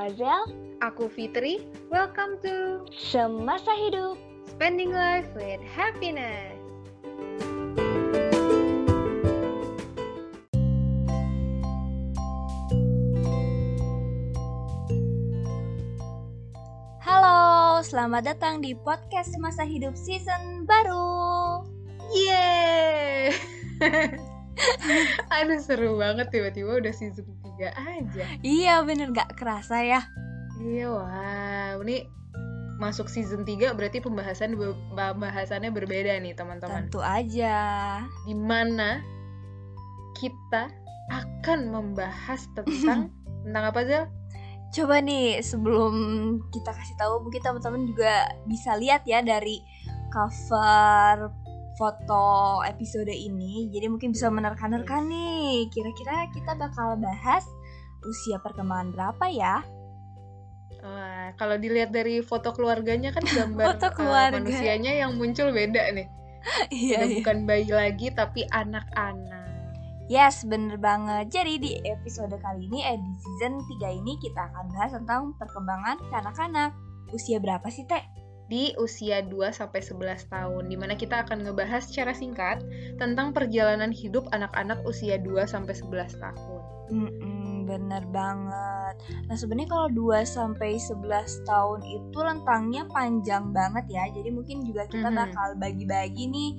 Azel. Aku Fitri. Welcome to Semasa Hidup. Spending Life with Happiness. Halo, selamat datang di podcast Semasa Hidup season baru. Yeay! Aduh seru banget tiba-tiba udah season 3 aja. Iya bener gak kerasa ya. Iya wow, ini masuk season 3 berarti pembahasan pembahasannya berbeda nih teman-teman. Tentu aja. Di mana kita akan membahas tentang tentang apa Zel? Coba nih sebelum kita kasih tahu mungkin teman-teman juga bisa lihat ya dari cover foto episode ini. Jadi mungkin bisa menerka-nerka nih. Kira-kira kita bakal bahas usia perkembangan berapa ya? Wah, kalau dilihat dari foto keluarganya kan gambar Foto eh, keluarga. manusianya yang muncul beda nih. Iya, Udah iya. bukan bayi lagi tapi anak-anak. Yes, bener banget. Jadi di episode kali ini, eh di season 3 ini kita akan bahas tentang perkembangan kanak-kanak. Usia berapa sih, Teh? Di usia 2 sampai 11 tahun di mana kita akan ngebahas secara singkat tentang perjalanan hidup anak-anak usia 2 sampai 11 tahun. Mm-mm, bener banget. Nah, sebenarnya kalau 2 sampai 11 tahun itu rentangnya panjang banget ya. Jadi mungkin juga kita Mhm. bakal bagi-bagi nih,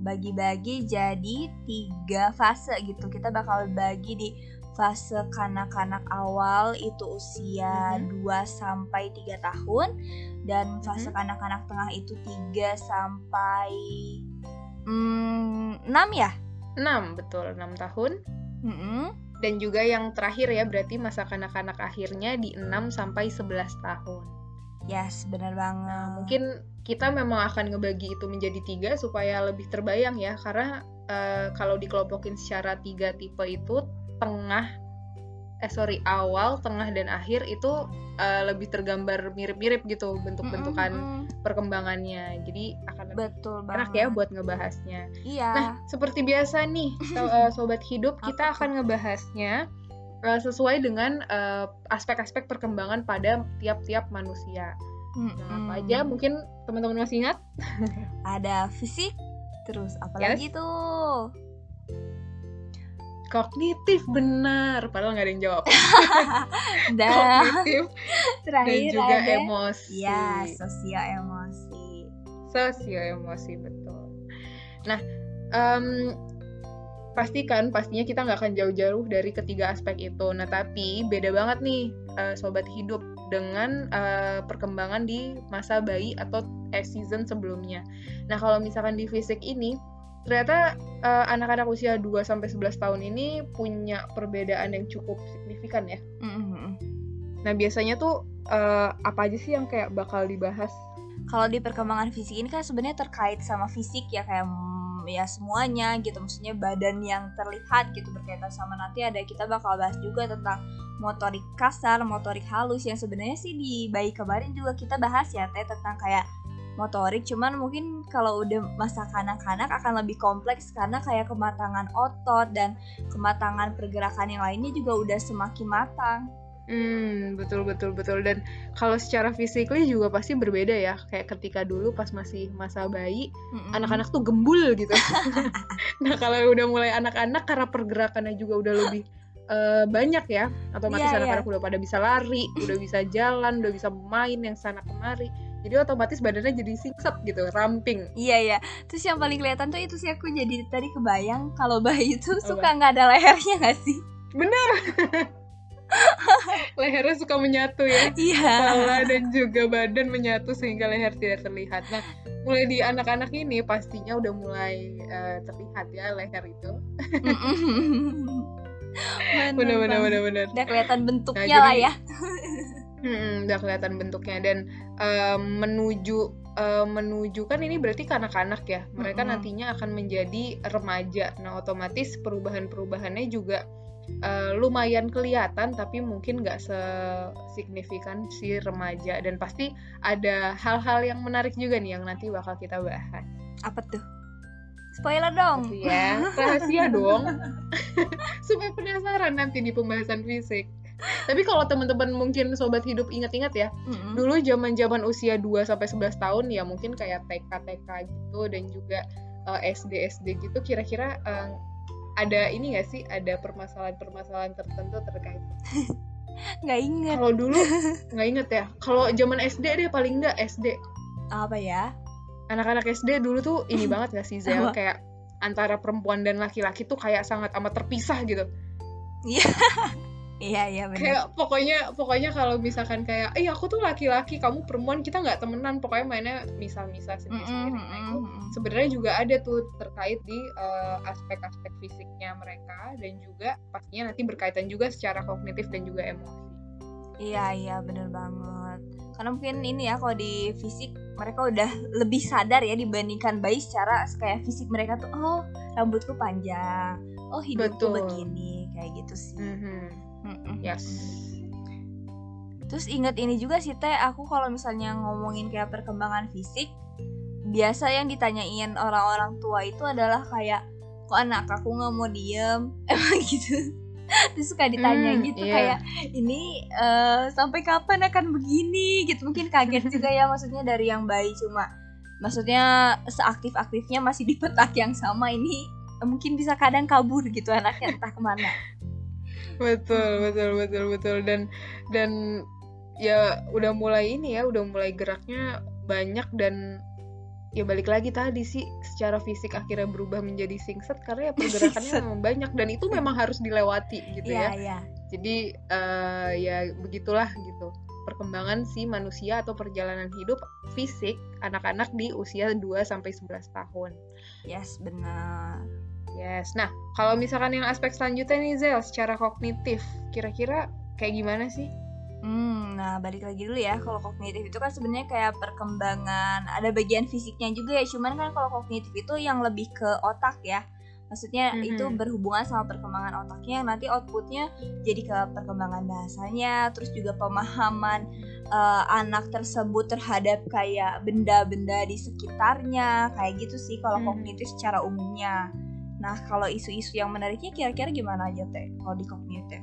bagi-bagi jadi tiga fase gitu. Kita bakal bagi di fase kanak-kanak awal itu usia Mhm. 2 sampai 3 tahun dan fase Mhm. kanak-kanak tengah itu 3 sampai mm, 6 ya? 6, betul, 6 tahun. Mm-mm. Dan juga yang terakhir ya, berarti masa kanak-kanak akhirnya di 6 sampai 11 tahun. Yes, bener banget. Nah, mungkin kita memang akan ngebagi itu menjadi tiga supaya lebih terbayang ya, karena eh, kalau dikelompokin secara tiga tipe itu tengah, eh sorry awal, tengah dan akhir itu eh, lebih tergambar mirip-mirip gitu bentuk-bentukan Mm-mm-mm. perkembangannya. Jadi akan lebih Betul enak banget. ya buat ngebahasnya. Iya. Nah, seperti biasa nih, so- eh, sobat hidup, kita akan ngebahasnya eh, sesuai dengan eh, aspek-aspek perkembangan pada tiap-tiap manusia. Nah, apa aja? Mungkin teman-teman masih ingat? Ada fisik, terus apalagi tuh? Kognitif benar, padahal nggak ada yang jawab. Dan Kognitif dan terakhir juga ada emosi. ya sosial emosi. Sosio emosi betul. Nah, em, pastikan pastinya kita nggak akan jauh-jauh dari ketiga aspek itu. Nah, tapi beda banget nih eh, sobat hidup dengan eh, perkembangan di masa bayi atau eh, season sebelumnya. Nah, kalau misalkan di fisik ini ternyata eh, anak-anak usia 2 sampai 11 tahun ini punya perbedaan yang cukup signifikan ya. Mm-mm. Nah, biasanya tuh eh, apa aja sih yang kayak bakal dibahas? Kalau di perkembangan fisik ini kan sebenarnya terkait sama fisik ya kayak mm, ya semuanya gitu maksudnya badan yang terlihat gitu berkaitan sama nanti ada kita bakal bahas juga tentang motorik kasar, motorik halus yang sebenarnya sih di bayi kemarin juga kita bahas ya teh tentang kayak motorik cuman mungkin kalau udah masa kanak-kanak akan lebih kompleks karena kayak kematangan otot dan kematangan pergerakan yang lainnya juga udah semakin matang. Hmm, betul betul betul dan kalau secara physically juga pasti berbeda ya. Kayak ketika dulu pas masih masa bayi, anak-anak tuh gembul gitu. nah, kalau udah mulai anak-anak karena pergerakannya juga udah lebih eh, banyak ya, otomatis Iya, anak-anak udah pada bisa lari, udah bisa jalan, udah bisa main yang sana kemari. Jadi otomatis badannya jadi singset gitu, ramping. Iya ya. Terus yang paling kelihatan tuh itu sih aku jadi tadi kebayang kalau bayi itu Apa? suka nggak ada lehernya nggak sih? Lehernya suka menyatu ya. Iya. kepala dan juga badan menyatu sehingga leher tidak terlihat. Nah, mulai di anak-anak ini pastinya udah mulai eh, terlihat ya leher itu. bener, Bener bener banget. bener bener. Udah kelihatan bentuknya Nah, lah jadi- ya. Hmm, udah kelihatan bentuknya dan eh, menuju eh, menuju kan ini berarti kanak-kanak ya. Mereka Mm-mm. nantinya akan menjadi remaja. Nah, otomatis perubahan-perubahannya juga eh, lumayan kelihatan tapi mungkin nggak sesignifikan si remaja dan pasti ada hal-hal yang menarik juga nih yang nanti bakal kita bahas. Apa tuh? Spoiler dong. Ya rahasia dong supaya penasaran nanti di pembahasan fisik Tapi kalau teman-teman mungkin sobat hidup ingat-ingat ya, Mm-mm. dulu zaman-zaman usia 2 sampai 11 tahun ya mungkin kayak TK TK gitu dan juga eh, SD SD gitu kira-kira eh, ada ini gak sih? Ada permasalahan-permasalahan tertentu terkait? Nggak inget kalau dulu nggak inget ya. Kalau zaman SD deh paling nggak SD apa ya? Anak-anak SD dulu tuh ini banget gak sih Zel? Kayak antara perempuan dan laki-laki tuh kayak sangat amat terpisah gitu. Iya iya benar. Kayak pokoknya pokoknya kalau misalkan kayak eh aku tuh laki-laki kamu perempuan kita nggak temenan. Pokoknya mainnya misal-misal sendiri-sendiri. Mm-mm, nah itu mm-mm. sebenarnya juga ada tuh terkait di eh, aspek-aspek fisiknya mereka dan juga pastinya nanti berkaitan juga secara kognitif dan juga emosi. Iya iya bener banget. Karena mungkin ini ya kalau di fisik mereka udah lebih sadar ya dibandingkan bayi secara kayak fisik mereka tuh oh rambutku panjang. Oh hidupku Betul. begini. Kayak gitu sih. Mhm. Mm-mm. yes. Terus inget ini juga sih teh aku kalau misalnya ngomongin kayak perkembangan fisik biasa yang ditanyain orang-orang tua itu adalah kayak kok anak aku nggak mau diem? Emang gitu. Terus suka ditanya Hmm, gitu iya. kayak ini eh, sampai kapan akan begini? Gitu. Mungkin kaget juga ya maksudnya dari yang bayi cuma maksudnya seaktif aktifnya masih di petak yang sama ini eh, mungkin bisa kadang kabur gitu anaknya entah ke mana betul betul betul betul. Dan dan ya udah mulai ini ya udah mulai geraknya banyak dan ya balik lagi tadi sih secara fisik akhirnya berubah menjadi singset karena ya pergerakannya memang banyak dan itu memang harus dilewati gitu iya ya. iya. Jadi eh, ya begitulah gitu. Perkembangan si manusia atau perjalanan hidup fisik anak-anak di usia 2 sampai 11 tahun. yes benar Yes. Nah, kalau misalkan yang aspek selanjutnya nih Zel, secara kognitif, kira-kira kayak gimana sih? Hmm, nah balik lagi dulu ya. Kalau kognitif itu kan sebenarnya kayak perkembangan, ada bagian fisiknya juga ya. Cuman kan kalau kognitif itu yang lebih ke otak ya. Maksudnya Mhm. itu berhubungan sama perkembangan otaknya yang nanti outputnya jadi ke perkembangan bahasanya, terus juga pemahaman eh, anak tersebut terhadap kayak benda-benda di sekitarnya, kayak gitu sih kalau Mhm. kognitif secara umumnya. Nah, kalau isu-isu yang menariknya kira-kira gimana aja teh kalau di kognitif?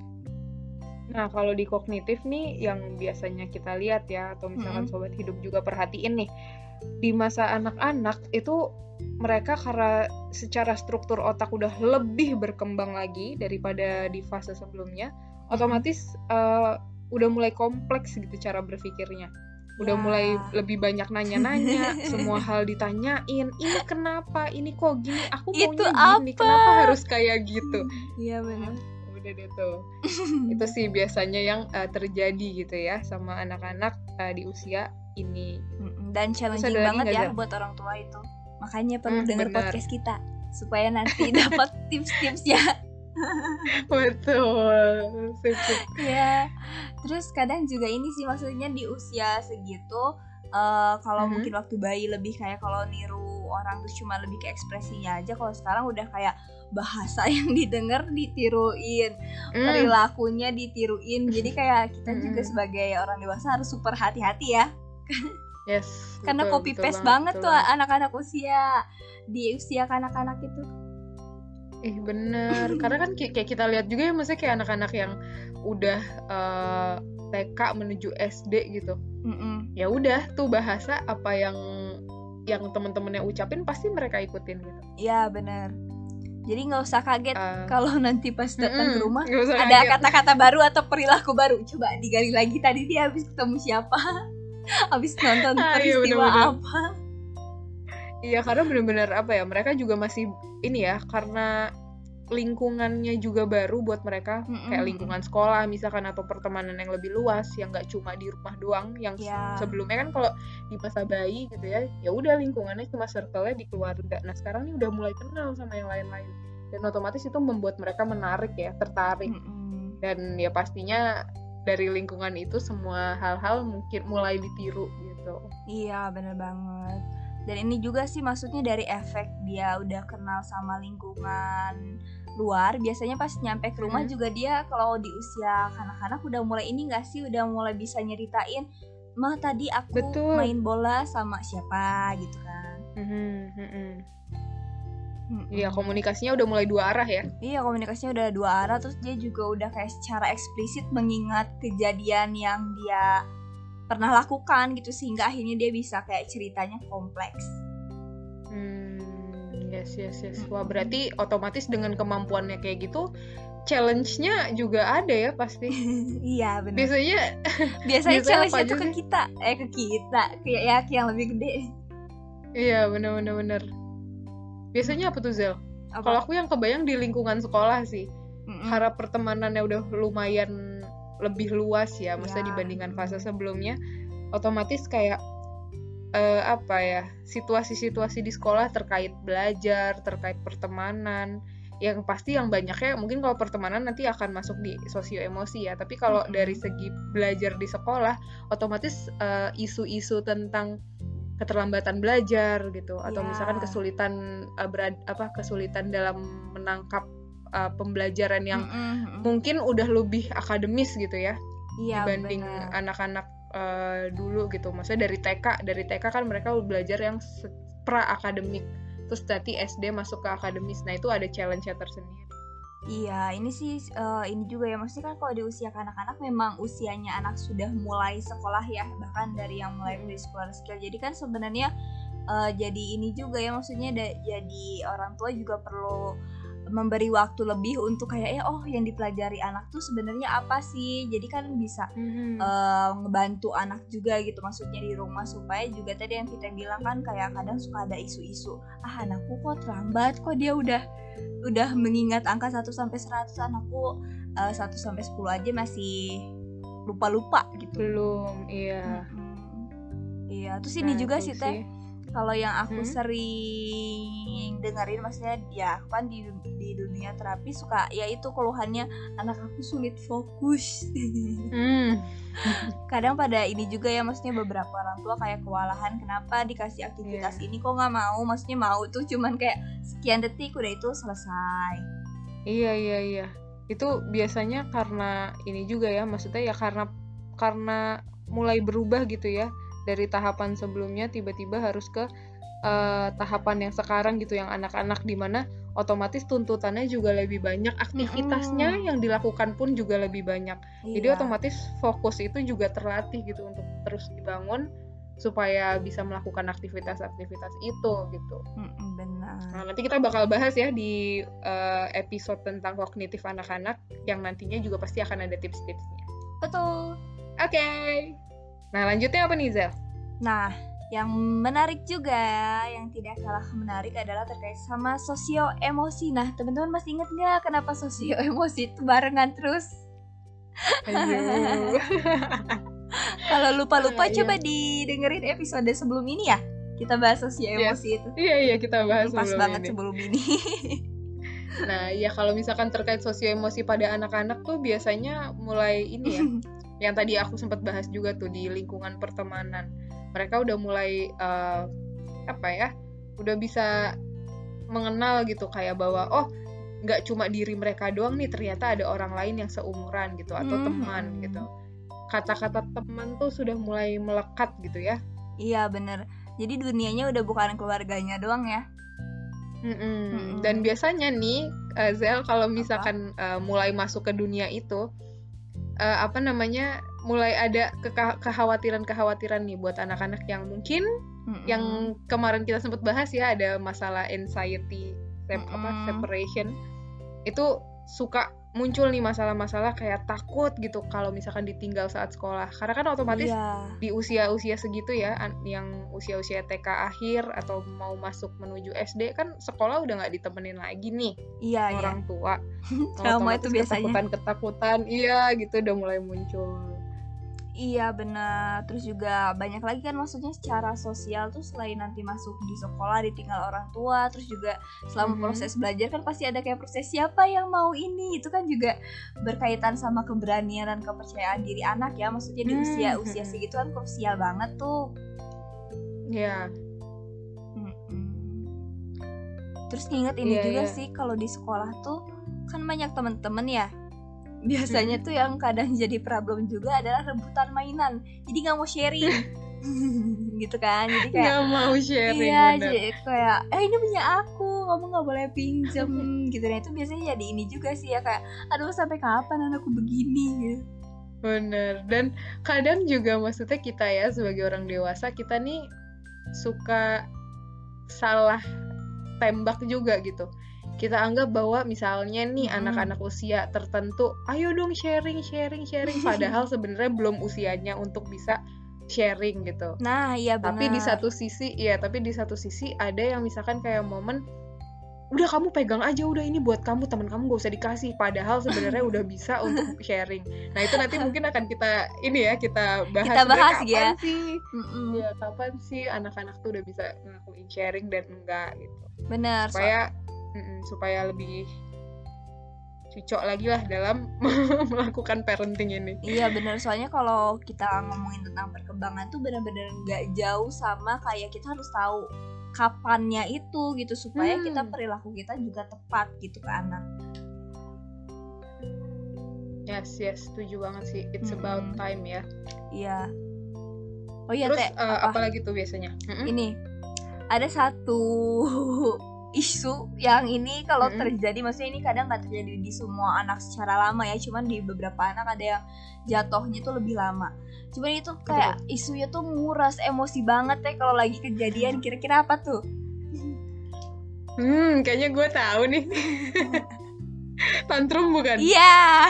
Nah, kalau di kognitif nih yang biasanya kita lihat ya atau misalkan Mm-mm. sobat hidup juga perhatiin nih di masa anak-anak itu mereka karena secara struktur otak udah lebih berkembang lagi daripada di fase sebelumnya, otomatis eh, udah mulai kompleks gitu cara berpikirnya. Udah mulai lebih banyak nanya-nanya, semua hal ditanyain, ini kenapa, ini kok gini, aku Itu maunya gini, apa? kenapa harus kayak gitu? Iya benar. Udah deh tuh itu sih biasanya yang eh, terjadi gitu ya sama anak-anak eh, di usia ini Dan challenging banget ya buat orang tua itu. Makanya perlu Hmm, denger benar. podcast kita supaya nanti dapat tips-tips ya. betul ya. Terus kadang juga ini sih maksudnya di usia segitu eh, kalau Mhm. mungkin waktu bayi lebih kayak kalau niru orang tuh cuma lebih ke ekspresinya aja kalau sekarang udah kayak bahasa yang didengar ditiruin Hmm, perilakunya ditiruin jadi kayak kita juga Mm-mm. sebagai orang dewasa harus super hati-hati ya yes karena betul, copy betul paste banget, betul tuh banget. anak-anak usia di usia kanak-kanak itu ih bener. Karena kan kayak kita lihat juga ya maksudnya kayak anak-anak yang udah eh, TK menuju SD gitu. Mm-mm. ya udah tuh bahasa apa yang yang teman-temannya ucapin pasti mereka ikutin gitu. Ya bener. Jadi nggak usah kaget Eh, kalau nanti pas datang ke mm-mm, rumah nggak usah ada kata-kata baru atau perilaku baru. Coba digali lagi tadi dia habis ketemu siapa? Habis nonton Ah, iya, peristiwa bener-bener. apa? Iya karena bener-bener apa ya mereka juga masih ini ya karena lingkungannya juga baru buat mereka Mm-mm. kayak lingkungan sekolah misalkan atau pertemanan yang lebih luas yang nggak cuma di rumah doang yang Ya. sebelumnya kan kalau di masa bayi gitu ya ya udah lingkungannya cuma circle-nya di keluarga nah sekarang ini udah mulai kenal sama yang lain-lain dan otomatis itu membuat mereka menarik ya tertarik Mm-mm. dan ya pastinya dari lingkungan itu semua hal-hal mungkin mulai ditiru gitu Iya bener banget Dan ini juga sih maksudnya dari efek dia udah kenal sama lingkungan luar Biasanya pas nyampe ke rumah Mhm. juga dia kalau di usia kanak-kanak udah mulai ini gak sih Udah mulai bisa nyeritain Mah tadi aku Betul. main bola sama siapa gitu kan Mhm, mhm. Mm-mm. Iya, komunikasinya udah mulai dua arah ya. Iya komunikasinya udah dua arah terus dia juga udah kayak secara eksplisit mengingat kejadian yang dia pernah lakukan gitu sehingga akhirnya dia bisa kayak ceritanya kompleks. Hmm, yes, yes, yes. Wah, berarti otomatis dengan kemampuannya kayak gitu, challenge-nya juga ada ya pasti. iya benar. Biasanya, Biasanya challenge-nya tuh ke kita, eh ke kita, kayak ya ke yang lebih gede. iya bener-bener bener. Biasanya apa tuh Zel? Kalau aku yang kebayang di lingkungan sekolah sih, Mm-mm. karena pertemanannya udah lumayan lebih luas ya, maksudnya Ya. dibandingkan fase sebelumnya, otomatis kayak eh, apa ya situasi-situasi di sekolah terkait belajar, terkait pertemanan, yang pasti yang banyaknya mungkin kalau pertemanan nanti akan masuk di sosio emosi ya, tapi kalau Mm-mm. dari segi belajar di sekolah, otomatis eh, isu-isu tentang keterlambatan belajar gitu atau Ya. misalkan kesulitan eh, berad- apa kesulitan dalam menangkap eh, pembelajaran yang Mm-mm. mungkin udah lebih akademis gitu ya Iya dibanding anak-anak eh, dulu gitu. Maksudnya dari TK, dari TK kan mereka belajar yang pra akademik. Terus nanti SD masuk ke akademis. Nah, itu ada challenge-nya tersendiri. Iya, ini sih eh, ini juga ya maksudnya kan kalau di usia anak-anak memang usianya anak sudah mulai sekolah ya, bahkan dari yang mulai dari sekolah skill. Jadi kan sebenarnya eh, jadi ini juga ya maksudnya da- jadi orang tua juga perlu memberi waktu lebih untuk kayak ya oh yang dipelajari anak tuh sebenarnya apa sih. Jadi kan bisa eh, ngebantu anak juga gitu maksudnya di rumah supaya juga tadi yang kita bilang kan kayak kadang suka ada isu-isu ah anakku kok terlambat kok dia udah udah mengingat angka 1 sampai 100 anakku eh, 1 sampai 10 aja masih lupa-lupa gitu. Belum, iya. Mm-mm. Iya, terus ini Nah, juga sih teh kalau yang aku Hmm? sering dengerin maksudnya ya aku kan di di dunia terapi suka ya itu keluhannya anak aku sulit fokus. Hmm. kadang pada ini juga ya maksudnya beberapa orang tua kayak kewalahan kenapa dikasih aktivitas ini kok nggak mau maksudnya mau tuh cuman kayak sekian detik udah itu selesai Iya, iya, iya. Itu biasanya karena ini juga ya, maksudnya ya karena karena mulai berubah gitu ya. Dari tahapan sebelumnya tiba-tiba harus ke eh, tahapan yang sekarang gitu yang anak-anak di mana otomatis tuntutannya juga lebih banyak, aktivitasnya Mm-mm. yang dilakukan pun juga lebih banyak. Jadi Iya. otomatis fokus itu juga terlatih gitu untuk terus dibangun supaya bisa melakukan aktivitas-aktivitas itu gitu. Benar Nah, nanti kita bakal bahas ya di eh, episode tentang kognitif anak-anak yang nantinya juga pasti akan ada tips-tipsnya. betul Oke. Nah, lanjutnya apa nih, Zel? nah yang menarik juga yang tidak kalah menarik adalah terkait sama sosio emosi nah teman-teman masih ingat nggak kenapa sosio emosi itu barengan terus kalau lupa-lupa Ah, iya. coba didengerin episode sebelum ini ya kita bahas sosio Yes. emosi itu Iya, iya, kita bahas pas sebelum banget ini. sebelum ini Nah, ya kalau misalkan terkait sosio emosi pada anak-anak tuh biasanya mulai ini ya. yang tadi aku sempat bahas juga tuh di lingkungan pertemanan. Mereka udah mulai eh, apa ya? Udah bisa mengenal gitu kayak bahwa oh nggak cuma diri mereka doang nih ternyata ada orang lain yang seumuran gitu atau Mhm. teman gitu. Kata-kata teman tuh sudah mulai melekat gitu ya. Iya bener Jadi dunianya udah bukan keluarganya doang ya Mm-mm. Mm-mm. Dan biasanya nih, eh, Zel, kalau misalkan eh, mulai masuk ke dunia itu, eh, apa namanya, mulai ada kekhawatiran-kekhawatiran nih buat anak-anak yang mungkin Mm-mm. yang kemarin kita sempat bahas ya, ada masalah anxiety, sep- apa, Mm-mm. separation, itu suka muncul nih masalah-masalah kayak takut gitu kalau misalkan ditinggal saat sekolah. Karena kan otomatis Iya di usia-usia segitu ya, an- yang usia-usia TK akhir atau mau masuk menuju SD kan sekolah udah nggak ditemenin lagi nih Iya iya orang tua. Trauma itu biasanya Ketakutan-ketakutan, iya gitu udah mulai muncul. Iya benar. Terus juga banyak lagi kan maksudnya secara sosial tuh selain nanti masuk di sekolah ditinggal orang tua, terus juga selama Mhm. proses belajar kan pasti ada kayak proses siapa yang mau ini. Itu kan juga berkaitan sama keberanian dan kepercayaan diri anak ya. Maksudnya di Hmm, usia usia mhm. segitu kan krusial banget tuh. Ya, Mm-mm. Terus nginget ini Iya, juga iya. sih kalau di sekolah tuh kan banyak temen-temen ya. Biasanya tuh yang kadang jadi problem juga adalah rebutan mainan. Jadi nggak mau sharing. gitu kan. Jadi kayak nggak mau sharing iya bener. jadi kayak eh ini punya aku kamu nggak boleh pinjam gitu nah itu biasanya jadi ini juga sih ya kayak aduh sampai kapan anakku begini gitu Bener, dan kadang juga maksudnya kita ya sebagai orang dewasa kita nih suka salah tembak juga gitu. Kita anggap bahwa misalnya nih anak-anak usia tertentu, ayo dong sharing, sharing, sharing. Padahal sebenarnya belum usianya untuk bisa sharing gitu. nah iya benar Tapi di satu sisi, ya tapi di satu sisi ada yang misalkan kayak momen udah kamu pegang aja udah ini buat kamu teman kamu gak usah dikasih padahal sebenarnya udah bisa untuk sharing nah itu nanti mungkin akan kita ini ya kita bahas Kita bahas kapan ya. sih Mm-mm. ya kapan sih anak-anak tuh udah bisa ngelakuin sharing dan enggak gitu benar so- supaya mm-mm, supaya lebih cocok lagi lah dalam melakukan parenting ini Iya bener soalnya kalau kita ngomongin tentang perkembangan tuh bener-bener nggak jauh sama kayak kita harus tahu kapannya itu gitu supaya Hmm. kita perilaku kita juga tepat gitu ke anak. yes yes setuju banget sih it's about Mm-mm. time ya Iya. Oh iya terus teh eh, apa? apalagi tuh biasanya ini ada satu isu yang ini kalau Mm-mm. terjadi maksudnya ini kadang nggak terjadi di semua anak secara lama ya cuman di beberapa anak ada yang jatuhnya tuh lebih lama cuman itu kayak isunya tuh nguras emosi banget ya kalau lagi kejadian kira-kira apa tuh Hmm, kayaknya gue tahu nih. Tantrum bukan? iya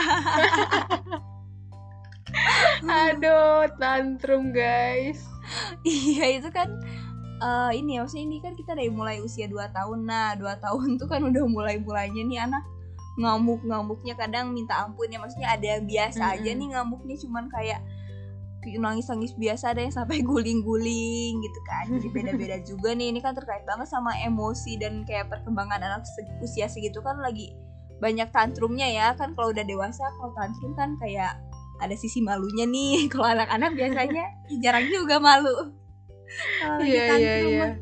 Aduh, tantrum guys. iya itu kan eh, ini ya maksudnya ini kan kita dari mulai usia 2 tahun. Nah 2 tahun tuh kan udah mulai-mulainya nih anak ngamuk-ngamuknya kadang minta ampun ya. Maksudnya ada yang biasa aja Mm-mm. nih ngamuknya cuman kayak nangis-nangis biasa ada yang sampai guling-guling gitu kan. Jadi beda-beda juga nih. Ini kan terkait banget sama emosi dan kayak perkembangan anak se- usia segitu kan lagi banyak tantrumnya ya. Kan kalau udah dewasa kalau tantrum kan kayak ada sisi malunya nih. Kalau anak-anak biasanya jarang juga malu kalau lagi Iya, iya, tantrum iya. mah.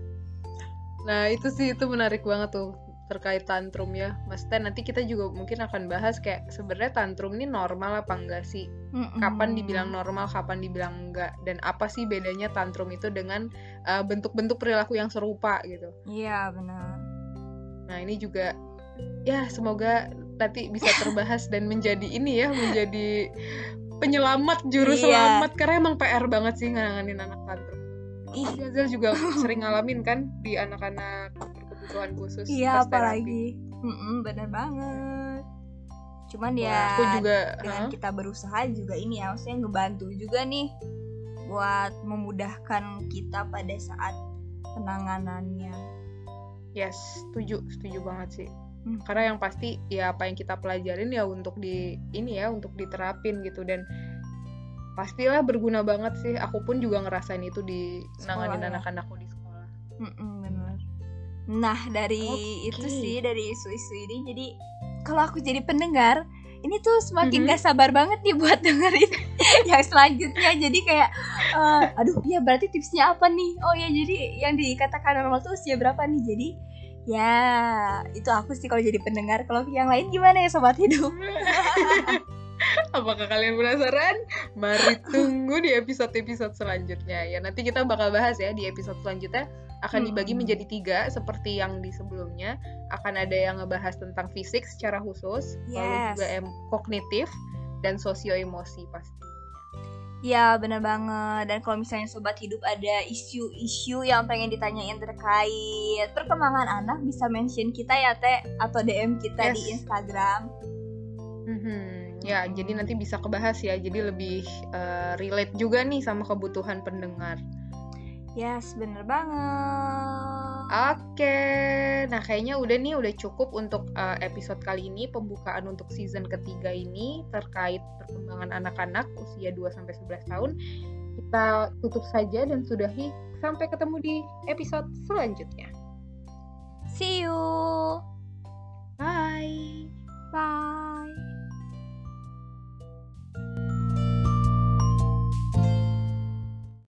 Nah, itu sih itu menarik banget tuh terkait tantrum ya. Maksudnya nanti kita juga mungkin akan bahas kayak sebenarnya tantrum ini normal apa enggak sih? Mm-mm. Kapan dibilang normal, kapan dibilang enggak? Dan apa sih bedanya tantrum itu dengan uh, bentuk-bentuk perilaku yang serupa gitu. iya benar Nah, ini juga ya semoga nanti bisa terbahas dan menjadi ini ya, menjadi penyelamat juru Iya. selamat karena emang PR banget sih nanganin anak tantrum. Ih Gazel juga sering ngalamin kan di anak-anak berkebutuhan khusus iya apalagi. Mm-mm, bener banget. Cuman Wah, ya aku juga dengan Hah? kita berusaha juga ini ya maksudnya ngebantu juga nih buat memudahkan kita pada saat penanganannya. Yes setuju setuju banget sih. Hmm. karena yang pasti ya apa yang kita pelajarin ya untuk di ini ya untuk diterapin gitu. Dan pastilah berguna banget sih. Aku pun juga ngerasain itu di nanganin ya. anak-anakku di sekolah. Mm-mm, bener. Nah dari Oke. itu sih dari isu-isu ini jadi kalau aku jadi pendengar ini tuh semakin Mhm. gak sabar banget nih buat dengerin yang selanjutnya. Jadi kayak eh, aduh ya berarti tipsnya apa nih? Oh ya jadi yang dikatakan normal tuh usia berapa nih? Jadi ya itu aku sih kalau jadi pendengar. Kalau yang lain gimana ya sobat hidup apakah kalian penasaran? Mari tunggu di episode-episode selanjutnya. Ya nanti kita bakal bahas ya di episode selanjutnya. Akan dibagi Hmm. menjadi tiga seperti yang di sebelumnya. Akan ada yang ngebahas tentang fisik secara khusus lalu Yes. juga em kognitif dan sosio emosi pasti. Ya bener banget. Dan kalau misalnya sobat hidup ada isu-isu yang pengen ditanyain terkait perkembangan anak Bisa mention kita ya Teh Atau DM kita di Yes. Instagram Hmm, ya hmm. jadi nanti bisa kebahas ya jadi lebih uh, relate juga nih sama kebutuhan pendengar. Yes bener banget. Oke, okay. nah kayaknya udah nih udah cukup untuk uh, episode kali ini pembukaan untuk season ketiga ini terkait perkembangan anak-anak usia 2 sampai 11 tahun. Kita tutup saja dan sudahi sampai ketemu di episode selanjutnya. See you. Bye. Bye.